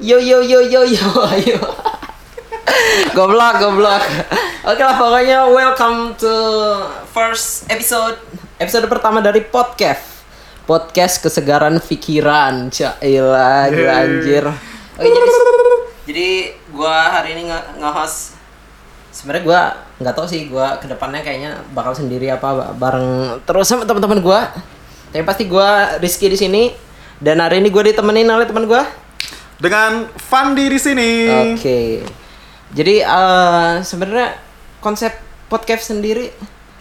Yo yo yo yo yo ayo. goblok goblok. Oke lah pokoknya welcome to first episode episode pertama dari podcast. Podcast kesegaran pikiran Cailah gila anjir. Oke jadi jadi gua hari ini nge- nge-host. Sebenarnya gua nggak tahu sih gua ke depannya kayaknya bakal sendiri apa bareng terus sama teman-teman gua. Tapi pasti gua Rizky di sini. Dan hari ini gua ditemenin oleh teman gua dengan Fandi di sini. Oke. Jadi eh, sebenarnya konsep podcast sendiri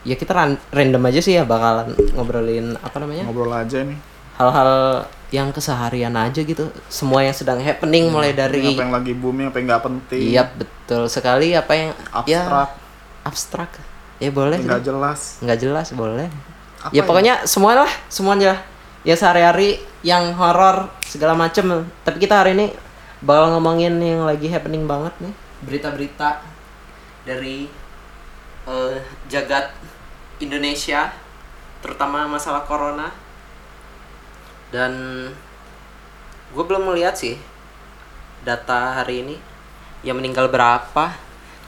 ya kita ran- random aja sih ya bakalan ngobrolin apa namanya? Ngobrol aja nih. Hal-hal yang keseharian aja gitu. Semua yang sedang happening mulai dari Apa yang lagi booming, apa yang nggak penting. Iya, betul sekali apa yang ya Abstrak. abstrak. Ya boleh. Nggak jelas. Nggak jelas boleh. Apa ya ya? pokoknya semua lah, semuanya. Ya sehari-hari yang horor segala macem. Tapi kita hari ini bakal ngomongin yang lagi happening banget nih. Berita-berita dari eh, jagat Indonesia, terutama masalah corona. Dan gue belum melihat sih data hari ini yang meninggal berapa.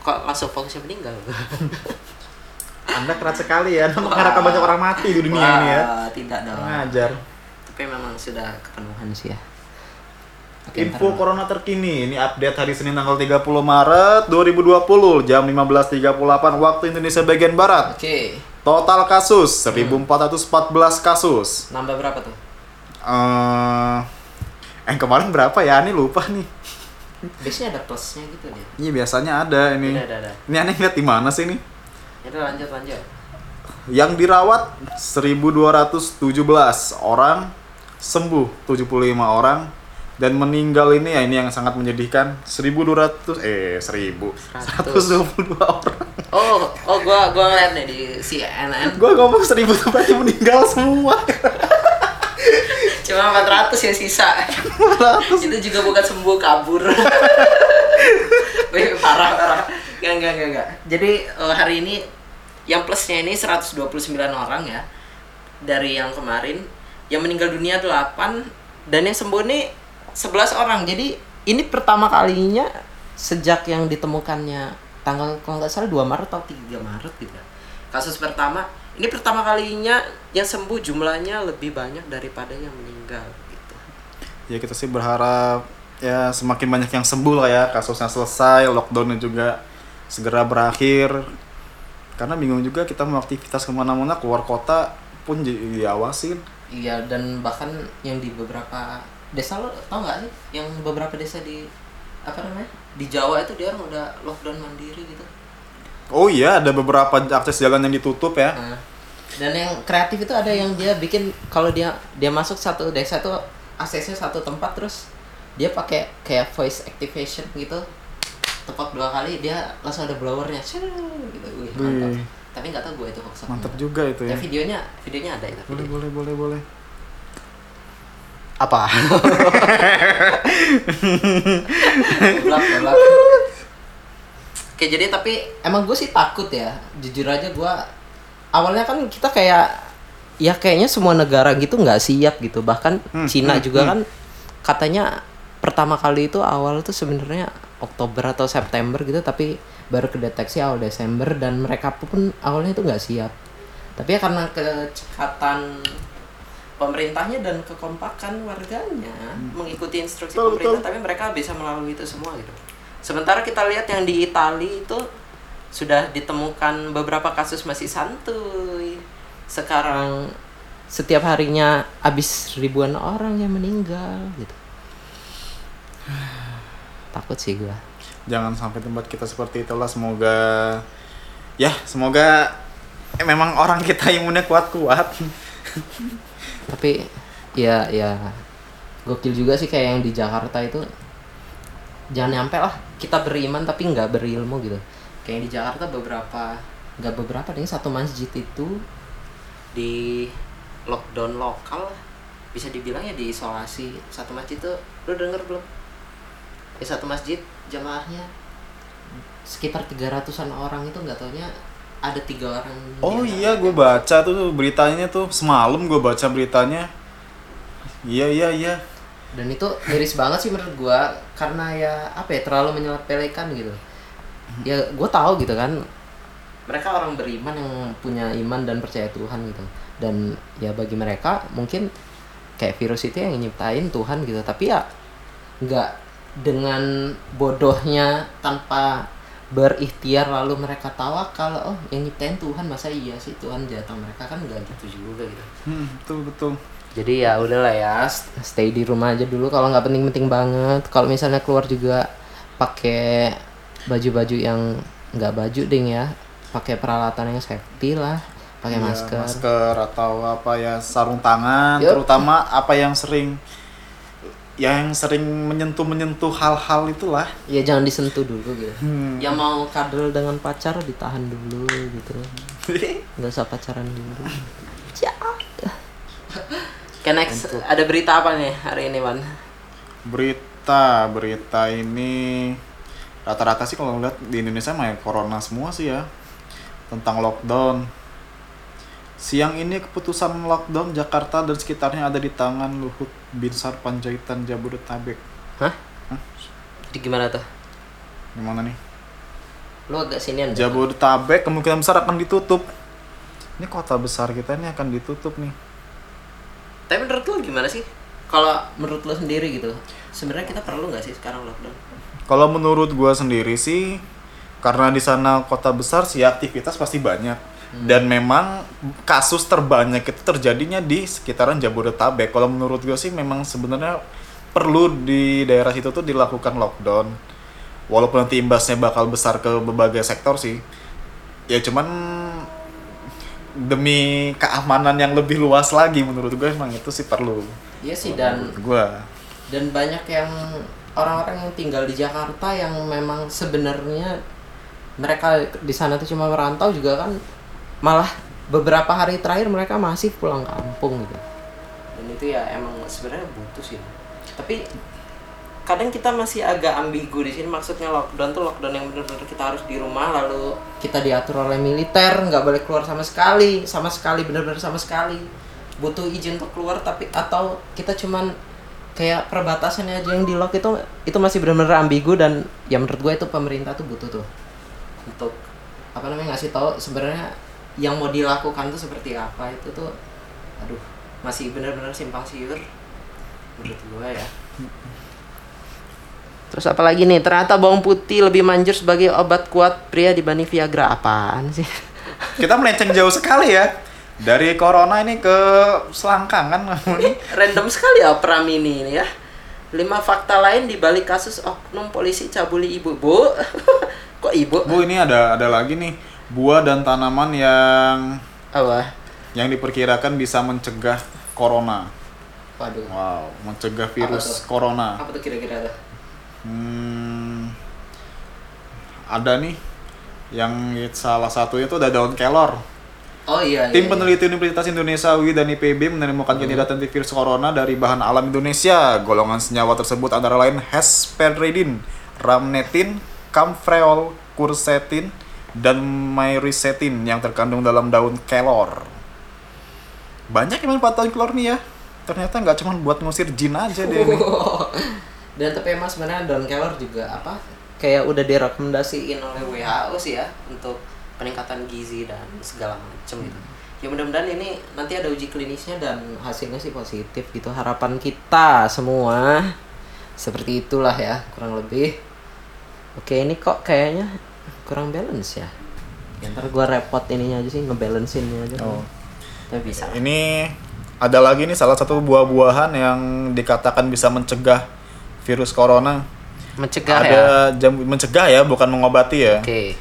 Kok langsung fokusnya meninggal? Anda keras sekali ya, mengharapkan banyak orang mati di dunia ini ya. Wah, Tidak dong. Ngajar. Tapi memang sudah kepenuhan sih ya. Oke, Info ntar. corona terkini, ini update hari Senin tanggal 30 Maret 2020 jam 15.38 waktu Indonesia bagian Barat. Oke. Total kasus 1414 kasus. Nambah berapa tuh? Eh eh kemarin berapa ya? Ini lupa nih. Biasanya ada plusnya gitu deh. Iya biasanya ada ini. Ada, ada, ada. Ini aneh lihat di mana sih nih? Ya udah lanjut lanjut. Yang dirawat 1217 orang, sembuh 75 orang dan meninggal ini ya ini yang sangat menyedihkan 1200 eh 1000 122 orang. Oh, oh gua gua ngeliat nih di CNN. Gua ngomong 1000 tuh berarti meninggal semua. Cuma 400 yang sisa. 400. Itu juga bukan sembuh kabur. Parah parah. Enggak enggak enggak enggak. Jadi eh, hari ini yang plusnya ini 129 orang ya. Dari yang kemarin yang meninggal dunia 8 dan yang sembuh ini 11 orang. Jadi ini pertama kalinya sejak yang ditemukannya tanggal kalau nggak salah 2 Maret atau 3 Maret gitu. Kasus pertama ini pertama kalinya yang sembuh jumlahnya lebih banyak daripada yang meninggal gitu. Ya kita sih berharap ya semakin banyak yang sembuh lah ya, kasusnya selesai, lockdownnya juga segera berakhir. Karena bingung juga kita mau aktivitas ke mana-mana keluar kota pun di- diawasin. Iya dan bahkan yang di beberapa desa lo tau nggak sih yang beberapa desa di apa namanya di Jawa itu dia orang udah lockdown mandiri gitu. Oh iya, ada beberapa akses jalan yang ditutup ya. Nah, dan yang kreatif itu ada yang dia bikin kalau dia dia masuk satu desa itu aksesnya satu tempat terus dia pakai kayak voice activation gitu tepat dua kali dia langsung ada blowernya gitu wih mantap. Tapi nggak tahu gue itu hoax apa Mantap juga itu ya ya. videonya videonya ada itu Boleh, boleh, boleh, boleh. apa Goblok, goblok. Oke jadi tapi emang gue sih takut ya jujur aja gue awalnya kan kita kayak ya kayaknya semua negara gitu nggak siap gitu bahkan Hmm, Cina hmm, juga hmm. kan katanya pertama kali itu awal tuh sebenarnya Oktober atau September gitu tapi baru kedeteksi awal Desember dan mereka pun awalnya itu nggak siap. Tapi ya karena kecepatan pemerintahnya dan kekompakan warganya mengikuti instruksi Betul, pemerintah betul. tapi mereka bisa melalui itu semua gitu. Sementara kita lihat yang di Itali itu sudah ditemukan beberapa kasus masih santuy. Sekarang setiap harinya habis ribuan orang yang meninggal gitu. Takut sih gua Jangan sampai tempat kita seperti itulah. Semoga ya, semoga eh, memang orang kita imunnya kuat-kuat. tapi ya ya gokil juga sih kayak yang di Jakarta itu jangan nyampe lah kita beriman tapi nggak berilmu gitu kayak yang di Jakarta beberapa nggak beberapa nih satu masjid itu di lockdown lokal bisa dibilang ya diisolasi satu masjid tuh lu denger belum ya satu masjid jamaahnya sekitar 300-an orang itu nggak taunya ada tiga orang Oh iya, gue baca tuh beritanya tuh. Semalam gue baca beritanya. Iya iya iya. dan itu miris banget sih menurut gua karena ya apa ya terlalu menyepelekan gitu. Ya gua tahu gitu kan mereka orang beriman yang punya iman dan percaya Tuhan gitu. Dan ya bagi mereka mungkin kayak virus itu yang nyiptain Tuhan gitu. Tapi ya nggak dengan bodohnya tanpa berikhtiar lalu mereka tawakal oh yang nyiptain Tuhan masa iya sih Tuhan jatah mereka? Kan nggak gitu juga gitu. Hmm, betul betul. jadi ya udahlah ya st- stay di rumah aja dulu. Kalau nggak penting-penting banget kalau misalnya keluar juga pakai baju-baju yang nggak baju ding ya. Pakai peralatan yang safety lah pakai Iya, masker. masker atau apa ya sarung tangan, Yup. terutama apa yang sering yang sering menyentuh menyentuh hal-hal itulah. ya jangan disentuh dulu gitu Hmm. yang mau kadal dengan pacar ditahan dulu gitu nggak usah pacaran dulu Jahat. Oke next ada berita apa nih hari ini Wan? Berita, berita ini rata-rata sih kalau lihat di Indonesia mah ya corona semua sih ya. Tentang lockdown. Siang ini keputusan lockdown Jakarta dan sekitarnya ada di tangan Luhut Binsar Panjaitan Jabodetabek. Hah? Jadi gimana tuh? Gimana nih? Lu agak sinian deh. Jabodetabek kemungkinan besar akan ditutup. Ini kota besar kita ini akan ditutup nih. Tapi menurut lu gimana sih? Kalau menurut lu sendiri gitu, sebenarnya kita perlu nggak sih sekarang lockdown? Kalau menurut gua sendiri sih karena di sana kota besar sih aktivitas pasti banyak dan memang kasus terbanyak itu terjadinya di sekitaran Jabodetabek. Kalau menurut gua sih memang sebenarnya perlu di daerah situ tuh dilakukan lockdown. Walaupun nanti imbasnya bakal besar ke berbagai sektor sih. Ya cuman demi keamanan yang lebih luas lagi menurut gue emang itu sih perlu. Iya sih dan gua. dan banyak yang orang-orang yang tinggal di Jakarta yang memang sebenarnya mereka di sana tuh cuma merantau juga kan malah beberapa hari terakhir mereka masih pulang kampung gitu. Dan itu ya emang sebenarnya butuh sih. Tapi kadang kita masih agak ambigu di sini maksudnya lockdown tuh lockdown yang benar-benar kita harus di rumah lalu kita diatur oleh militer nggak boleh keluar sama sekali sama sekali benar-benar sama sekali. Butuh izin untuk keluar tapi atau kita cuman kayak perbatasannya aja yang di lock itu itu masih benar-benar ambigu dan ya menurut gue itu pemerintah tuh butuh tuh. Untuk apa namanya ngasih tahu sebenarnya yang mau dilakukan tuh seperti apa itu tuh aduh masih benar-benar simpang siur menurut gue ya Terus apa lagi nih? Ternyata bawang putih lebih manjur sebagai obat kuat pria dibanding Viagra. Apaan sih? Kita melenceng jauh sekali ya. Dari corona ini ke selangkangan ini. Random sekali ya Pramini ini ya. Lima fakta lain di balik kasus oknum polisi cabuli ibu. Bu, kok ibu? Bu ini ada ada lagi nih buah dan tanaman yang Apa? yang diperkirakan bisa mencegah corona. Waduh. Wow, mencegah Apa virus tuh? corona. Apa tuh kira-kira tuh? Hmm, ada nih yang salah satunya itu ada daun kelor. Oh iya. Tim iya, peneliti Universitas Indonesia UI dan IPB menemukan kandidat antivirus corona dari bahan alam Indonesia. Golongan senyawa tersebut antara lain hesperidin, ramnetin, camphreol, quercetin, dan myricetin yang terkandung dalam daun kelor. Banyak yang manfaat kelor nih ya. Ternyata nggak cuma buat ngusir jin aja deh nih. Dan tapi emang sebenarnya daun kelor juga apa? Kayak udah direkomendasiin oleh WHO sih ya untuk peningkatan gizi dan segala macem gitu. Ya mudah-mudahan ini nanti ada uji klinisnya dan hasilnya sih positif gitu. Harapan kita semua seperti itulah ya kurang lebih. Oke ini kok kayaknya kurang balance ya. Ya, ntar gua repot ininya aja sih ngebalancein aja. Oh. Tapi bisa. Ini ada lagi nih salah satu buah-buahan yang dikatakan bisa mencegah virus corona. Mencegah ada ya. jambu mencegah ya, bukan mengobati ya. Oke.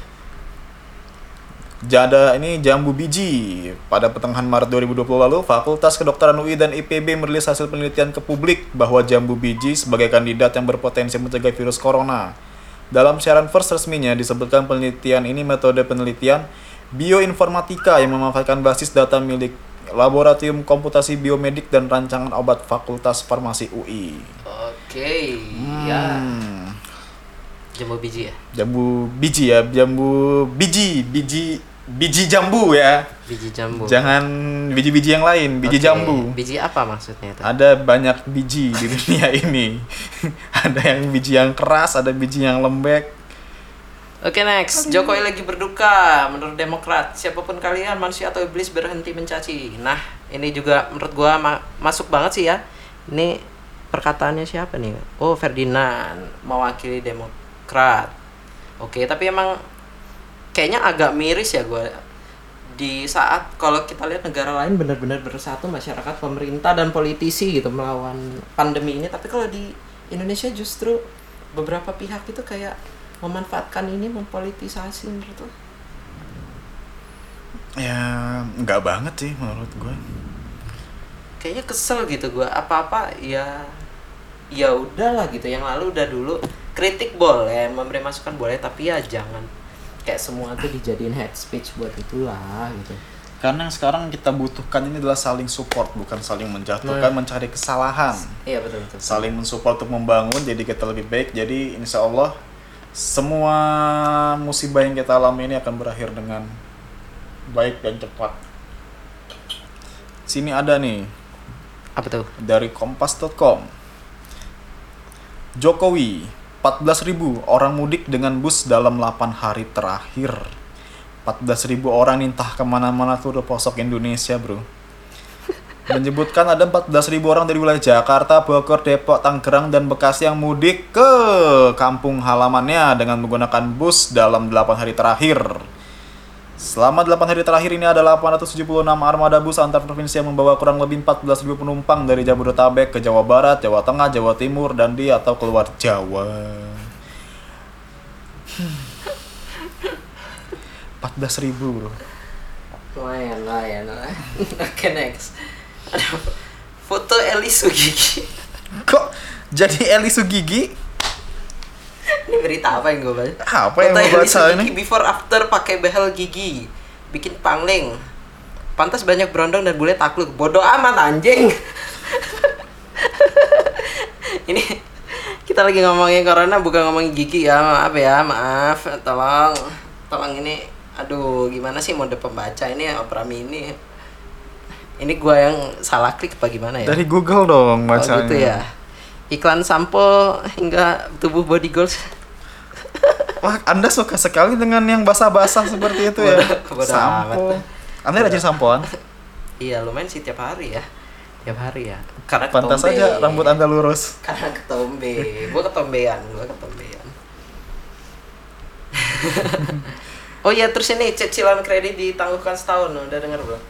Jada ini jambu biji. Pada pertengahan Maret 2020 lalu, Fakultas Kedokteran UI dan IPB merilis hasil penelitian ke publik bahwa jambu biji sebagai kandidat yang berpotensi mencegah virus corona. Dalam siaran first resminya disebutkan penelitian ini metode penelitian bioinformatika yang memanfaatkan basis data milik Laboratorium Komputasi Biomedik dan Rancangan Obat Fakultas Farmasi UI. Oke. Ya. Hmm. Jambu biji ya. Jambu biji ya, jambu biji, biji biji jambu ya. Biji jambu. Jangan biji-biji yang lain, biji Oke, jambu. Biji apa maksudnya itu? Ada banyak biji di dunia ini. ada yang biji yang keras, ada biji yang lembek. Oke next, Jokowi lagi berduka menurut Demokrat. Siapa pun kalian, manusia atau iblis berhenti mencaci. Nah, ini juga menurut gua ma- masuk banget sih ya. Ini perkataannya siapa nih? Oh Ferdinand mewakili Demokrat. Oke, tapi emang kayaknya agak miris ya gua di saat kalau kita lihat negara lain benar-benar bersatu masyarakat, pemerintah dan politisi gitu melawan pandemi ini. Tapi kalau di Indonesia justru beberapa pihak itu kayak memanfaatkan ini mempolitisasi menurut lo? Ya, nggak banget sih menurut gue. Kayaknya kesel gitu gua apa-apa ya ya udahlah gitu yang lalu udah dulu kritik boleh memberi masukan boleh tapi ya jangan kayak semua tuh dijadiin head speech buat itulah gitu Karena yang sekarang kita butuhkan ini adalah saling support, bukan saling menjatuhkan, Nah. mencari kesalahan. iya betul betul Saling mensupport untuk membangun, jadi kita lebih baik. Jadi insya Allah semua musibah yang kita alami ini akan berakhir dengan baik dan cepat. Sini ada nih apa tuh dari kompas.com. Jokowi, 14.000 orang mudik dengan bus dalam 8 hari terakhir. 14.000 orang nih entah ke mana-mana tuh posok Indonesia bro. Menyebutkan ada 14.000 orang dari wilayah Jakarta, Bogor, Depok, Tangerang, dan Bekasi yang mudik ke kampung halamannya dengan menggunakan bus dalam 8 hari terakhir. Selama 8 hari terakhir ini ada 876 armada bus antar provinsi yang membawa kurang lebih 14.000 penumpang dari Jabodetabek ke Jawa Barat, Jawa Tengah, Jawa Timur, dan di atau keluar Jawa. Hmm. 14.000 bro. lumayan lumayan lumayan. oke next ada foto Eli Sugigi Kok jadi Eli Sugigi? Ini berita apa yang gue baca? Apa yang Eli baca ini? before after pakai behel gigi. Bikin pangling. Pantas banyak berondong dan bule takluk. Bodoh amat anjing. Ini kita lagi ngomongin corona bukan ngomongin gigi ya. Maaf ya maaf. Tolong tolong ini. Aduh gimana sih mode pembaca ini opera mini. Ini gua yang salah klik apa gimana ya? Dari Google dong Oh bacanya. gitu ya iklan sampo hingga tubuh body goals Wah, Anda suka sekali dengan yang basah-basah seperti itu ya. Bodoh- bodoh sampo. amat. Anda rajin sampoan? iya lumayan sih tiap hari ya tiap hari ya karena Pantas ketombe. saja rambut Anda lurus. karena ketombe gua ketombean gua ketombean oh iya terus ini cicilan kredit ditangguhkan setahun udah denger belum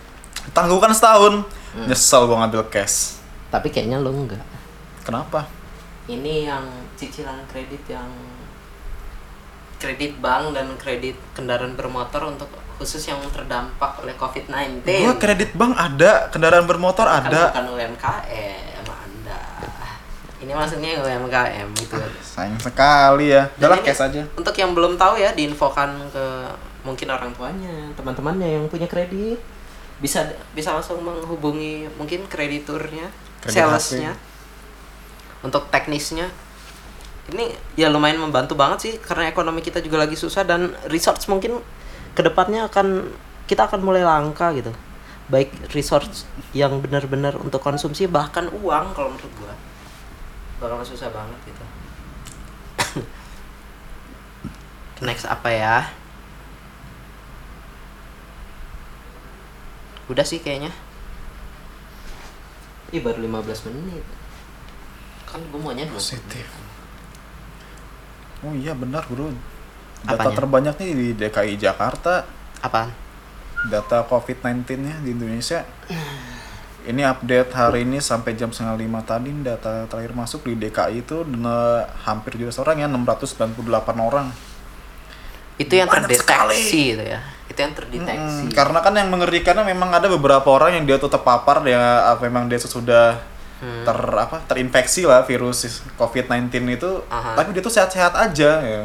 Tangguhkan setahun. Hmm. Nyesel gua ngambil cash. tapi kayaknya lo enggak Kenapa? ini yang cicilan kredit yang kredit bank dan kredit kendaraan bermotor untuk khusus yang terdampak oleh COVID-19. Gua kredit bank ada, kendaraan bermotor ada. bukan UMKM, Anda. Ini maksudnya UMKM gitu. Sayang sekali ya. Udahlah cash aja. Untuk yang belum tahu ya, diinfokan ke mungkin orang tuanya, teman-temannya yang punya kredit bisa bisa langsung menghubungi mungkin krediturnya, Kredit salesnya, untuk teknisnya. Ini ya lumayan membantu banget sih karena ekonomi kita juga lagi susah dan resource mungkin ke depannya akan kita akan mulai langka gitu. Baik resource yang benar-benar untuk konsumsi bahkan uang kalau menurut gua bakal susah banget gitu. Next apa ya? Udah sih kayaknya. Ih baru 15 menit. Kan gue maunya 20 Positif. Oh iya benar bro. Data Apanya? terbanyak nih di DKI Jakarta. Apaan? Data COVID-19-nya di Indonesia. Ini update hari ini sampai jam setengah lima tadi data terakhir masuk di DKI itu ne- hampir 17 orang ya 698 orang. Itu yang Banyak terdeteksi itu ya. Itu yang terdeteksi. Mm, karena kan yang mengerikannya memang ada beberapa orang yang dia tuh terpapar ya apa memang dia sudah Hmm. ter apa terinfeksi lah virus COVID-19 itu Aha. tapi dia tuh sehat-sehat aja ya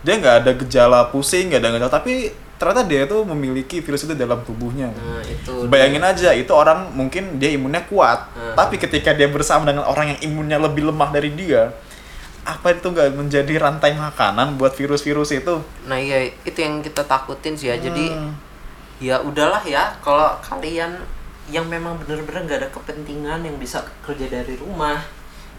dia nggak ada gejala pusing nggak ada gejala tapi ternyata dia tuh memiliki virus itu dalam tubuhnya Nah, itu bayangin aja itu orang mungkin dia imunnya kuat Hmm. tapi ketika dia bersama dengan orang yang imunnya lebih lemah dari dia apa itu nggak menjadi rantai makanan buat virus-virus itu Nah iya itu yang kita takutin sih ya. Jadi Hmm. ya udahlah ya kalau kalian yang memang bener-bener nggak ada kepentingan yang bisa kerja dari rumah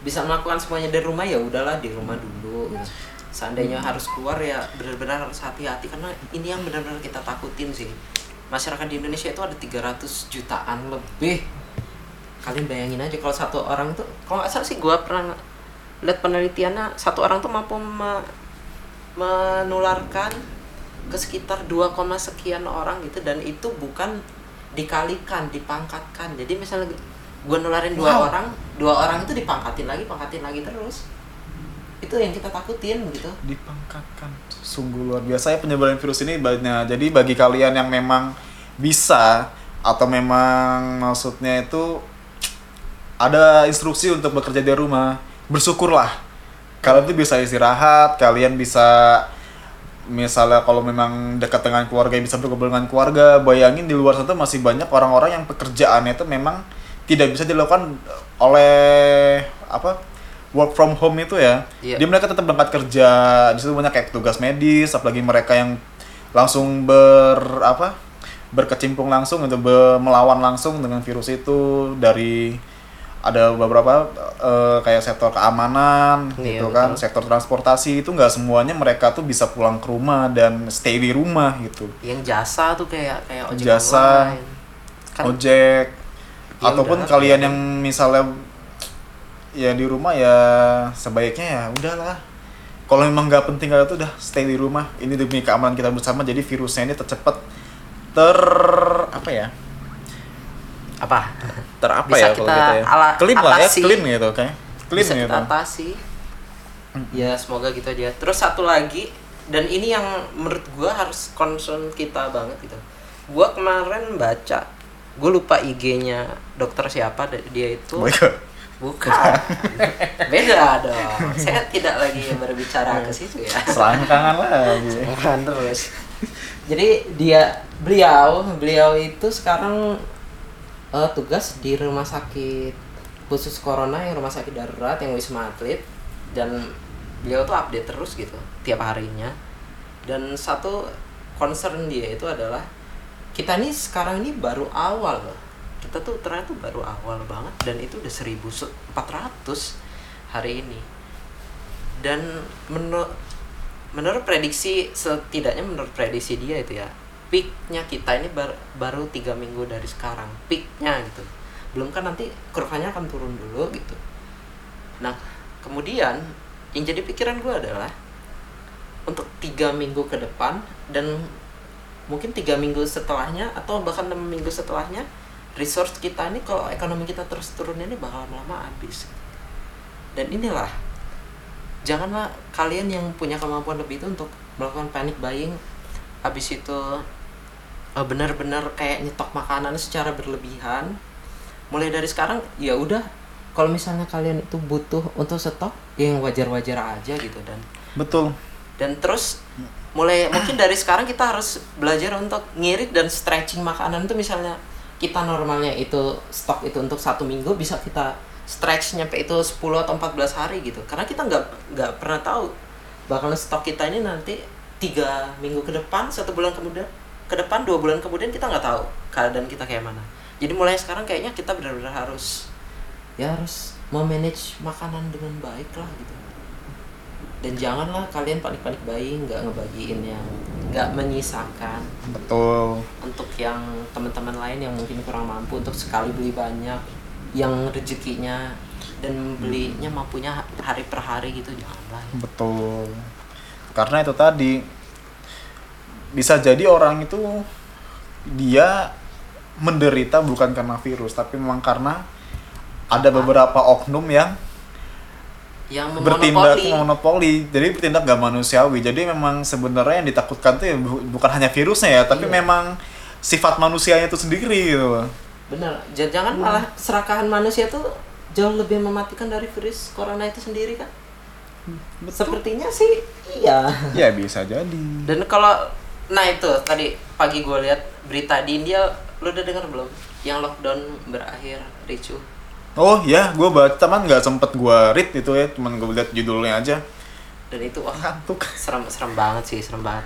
bisa melakukan semuanya dari rumah ya udahlah di rumah dulu. Gitu. seandainya harus keluar ya benar-benar harus hati-hati karena ini yang benar-benar kita takutin sih. Masyarakat di Indonesia itu ada 300 jutaan lebih. Kalian bayangin aja kalau satu orang tuh kalau nggak salah sih gua pernah lihat penelitiannya satu orang tuh mampu me- menularkan ke sekitar 2, sekian orang gitu dan itu bukan dikalikan dipangkatkan. Jadi misalnya gue nularin dua Wow. orang dua orang itu dipangkatin lagi pangkatin lagi terus. Itu yang kita takutin gitu. Dipangkatkan. Sungguh luar biasa ya penyebaran virus ini banyak jadi bagi kalian yang memang bisa atau memang maksudnya itu ada instruksi untuk bekerja dari rumah bersyukurlah. Kalian tuh bisa istirahat kalian bisa misalnya kalau memang dekat dengan keluarga bisa berkumpul dengan keluarga bayangin di luar sana masih banyak orang-orang yang pekerjaannya itu memang tidak bisa dilakukan oleh apa work from home itu ya Iya. jadi mereka tetap berangkat kerja di situ banyak kayak tugas medis apalagi mereka yang langsung ber apa berkecimpung langsung untuk be- melawan langsung dengan virus itu dari ada beberapa eh, kayak sektor keamanan Iya, gitu kan betul. sektor transportasi itu nggak semuanya mereka tuh bisa pulang ke rumah dan stay di rumah gitu yang jasa tuh kayak kayak ojek Jasa, online. kan ojek Ya ataupun udah, kalian ya. yang misalnya ya di rumah ya sebaiknya ya udahlah kalau memang nggak penting kalian tuh udah stay di rumah ini demi keamanan kita bersama jadi virusnya ini tercepat ter apa ya apa? Ter apa Bisa ya kalau kita gitu ya? ala- clean lah ya atasi. clean gitu kayak clean bisa gitu. kita atasi. Ya semoga gitu aja. Terus satu lagi dan ini yang menurut gua harus concern kita banget gitu. Gua kemarin baca gue lupa IG-nya dokter siapa dia itu Boyke. bukan. Beda dong. Saya tidak lagi berbicara ke situ ya. Selangkangan lagi Bukan terus. Jadi dia beliau beliau itu sekarang eh, tugas di rumah sakit khusus corona yang rumah sakit darurat yang wisma atlet. Dan beliau tuh update terus gitu tiap harinya. Dan satu concern dia itu adalah kita nih sekarang ini baru awal. Loh kita tuh ternyata baru awal banget dan itu udah 1400 hari ini. Dan menurut menurut prediksi setidaknya menurut prediksi dia itu ya peaknya kita ini bar- baru tiga minggu dari sekarang peaknya gitu. Belum kan nanti kurvanya akan turun dulu gitu. Nah kemudian yang jadi pikiran gue adalah untuk tiga minggu ke depan dan mungkin tiga minggu setelahnya atau bahkan enam minggu setelahnya resource kita ini kalau ekonomi kita terus turun ini bakal lama habis. Dan inilah janganlah kalian yang punya kemampuan lebih itu untuk melakukan panic buying habis itu eh, benar-benar kayak nyetok makanan secara berlebihan. Mulai dari sekarang ya udah. Kalau misalnya kalian itu butuh untuk stok ya yang wajar-wajar aja gitu dan. Betul. Dan terus mulai mungkin dari sekarang kita harus belajar untuk ngirit dan stretching makanan itu. Misalnya kita normalnya itu stok itu untuk satu minggu bisa kita stretch nyampe itu 10 atau 14 hari gitu. Karena kita nggak nggak pernah tahu bakal stok kita ini nanti tiga minggu ke depan satu bulan kemudian ke depan dua bulan kemudian kita nggak tahu keadaan kita kayak mana jadi mulai sekarang kayaknya kita benar-benar harus ya harus memanage makanan dengan baik lah gitu dan janganlah kalian panik-panik buying nggak ngebagiin yang nggak menyisakan betul untuk yang teman-teman lain yang mungkin kurang mampu untuk sekali beli banyak yang rezekinya dan belinya mampunya hari per hari gitu janganlah. Betul. Karena itu tadi bisa jadi orang itu dia menderita bukan karena virus tapi memang karena ada beberapa oknum yang yang bertindak monopoli jadi bertindak gak manusiawi. Jadi memang sebenarnya yang ditakutkan tuh ya bu- bukan hanya virusnya ya tapi Iya. memang sifat manusianya itu sendiri gitu. Benar. J- jangan malah serakahan manusia tuh jauh lebih mematikan dari virus corona itu sendiri kan sepertinya sih iya. Ya bisa jadi. Dan kalau nah itu. Tadi pagi gue lihat berita di India lu udah dengar belum? Yang lockdown berakhir ricuh. Oh ya gue baca teman nggak sempet gue read itu ya. Cuman gue lihat judulnya aja. Dan itu wah ngantuk. serem serem banget sih serem banget.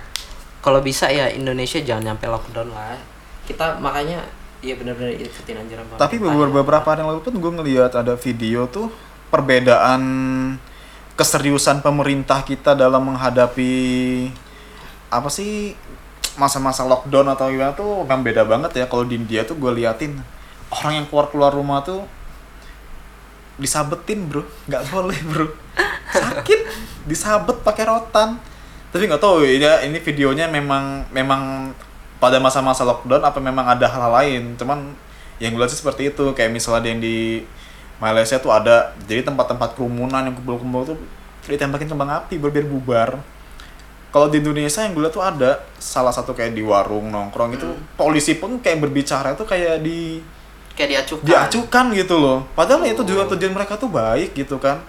Kalau bisa ya Indonesia jangan nyampe lockdown lah. Kita makanya iya benar-benar ikutin anjuran Tapi beberapa beberapa hari yang lalu pun gue ngeliat ada video tuh perbedaan keseriusan pemerintah kita dalam menghadapi apa sih masa-masa lockdown atau gimana tuh memang beda banget ya. Kalau di India tuh gue liatin orang yang keluar keluar rumah tuh disabetin bro. Nggak boleh bro. Sakit disabet pakai rotan. Tapi nggak tahu ini ini videonya memang memang pada masa-masa lockdown apa memang ada hal, lain? Cuman yang gue lihat sih seperti itu. Kayak misalnya yang di Malaysia tuh ada jadi tempat-tempat kerumunan yang kumpul-kumpul tuh ditembakin kembang api biar bubar kalau di Indonesia yang gue lihat tuh ada salah satu kayak di warung nongkrong itu polisi pun kayak berbicara tuh kayak di kayak diacukan diacukan gitu loh. Padahal itu juga tujuan mereka tuh baik gitu kan.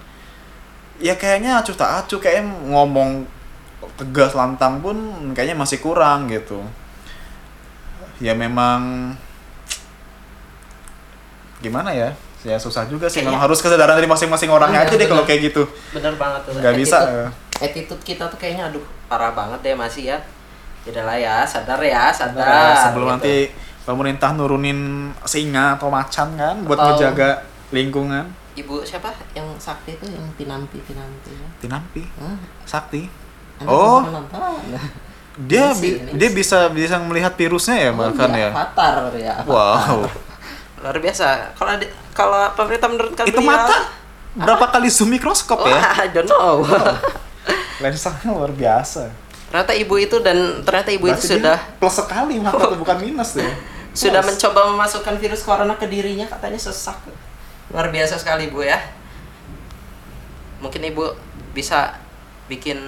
Ya kayaknya acuh tak acuh kayak ngomong tegas lantang pun kayaknya masih kurang gitu. Ya memang gimana ya? Ya susah juga sih memang harus kesadaran dari masing-masing orangnya Iya, aja deh kalau kayak gitu. Bener banget tuh. Nggak bisa Attitude- attitude kita tuh kayaknya aduh parah banget deh masih ya Yaudah lah ya sadar ya sadar. Nah, sebelum gitu. nanti pemerintah nurunin singa atau macan kan buat Atau- ngejaga lingkungan. Ibu siapa? Yang sakti itu yang tinampi tinampi ya? tinampi? Hah? sakti? Anda Oh. dia bi- ini dia bisa bisa melihat virusnya ya bahkan iya, ya? Avatar ya. Avatar. wow. Luar biasa. Kalau kalau pemerintah menurunkan itu beliau- mata? Berapa kali zoom mikroskop ya? Wah, I don't know lensanya luar biasa. Ternyata ibu itu dan ternyata ibu Berarti itu sudah plus sekali mata tuh, bukan minus deh sudah Plus. mencoba memasukkan virus corona ke dirinya katanya sesak. Luar biasa sekali ibu ya. Mungkin ibu bisa bikin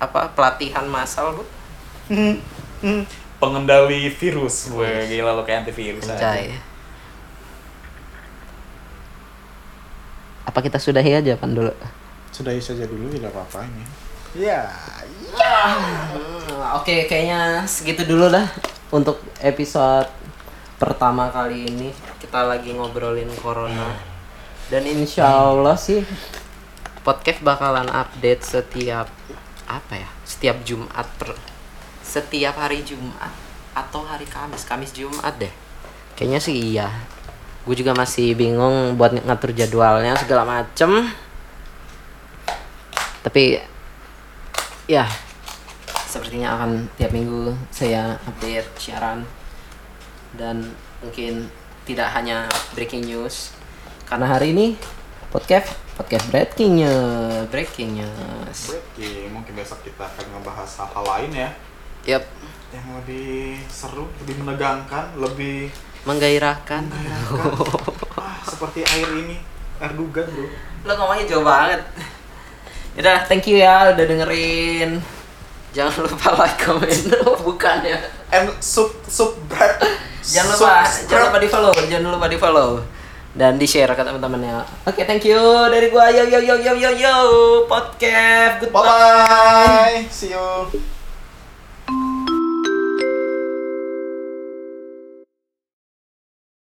apa pelatihan massal bu? Hmm, hmm. pengendali virus gue gila lo kayak antivirus Anjay. apa kita sudahi aja pan dulu sudah saja dulu tidak apa-apa ini ya Hmm, Oke, kayaknya segitu dulu dah untuk episode pertama kali ini. Kita lagi ngobrolin corona. Dan insya Allah sih podcast bakalan update setiap apa ya? Setiap Jumat per setiap hari Jumat atau hari Kamis, Kamis Jumat deh. Kayaknya sih iya. Gue juga masih bingung buat ngatur jadwalnya segala macem. Tapi ya sepertinya akan tiap minggu saya update siaran dan mungkin tidak hanya breaking news. Karena hari ini podcast podcast breaking news breaking news. Breaking, mungkin besok kita akan ngebahas hal-hal lain ya. Yep. Yang lebih seru, lebih menegangkan, lebih menggairahkan. ah, seperti air ini, air dugan bro. lo ngomongnya jauh banget Udah, thank you ya udah dengerin. Jangan lupa like comment. Bukan ya. And sub sub bread. jangan lupa jangan lupa di follow jangan lupa di follow dan di share ke teman-temannya. Oke thank you dari gua. Yo yo yo yo yo yo. Podcast. Bye goodbye. Bye. See you.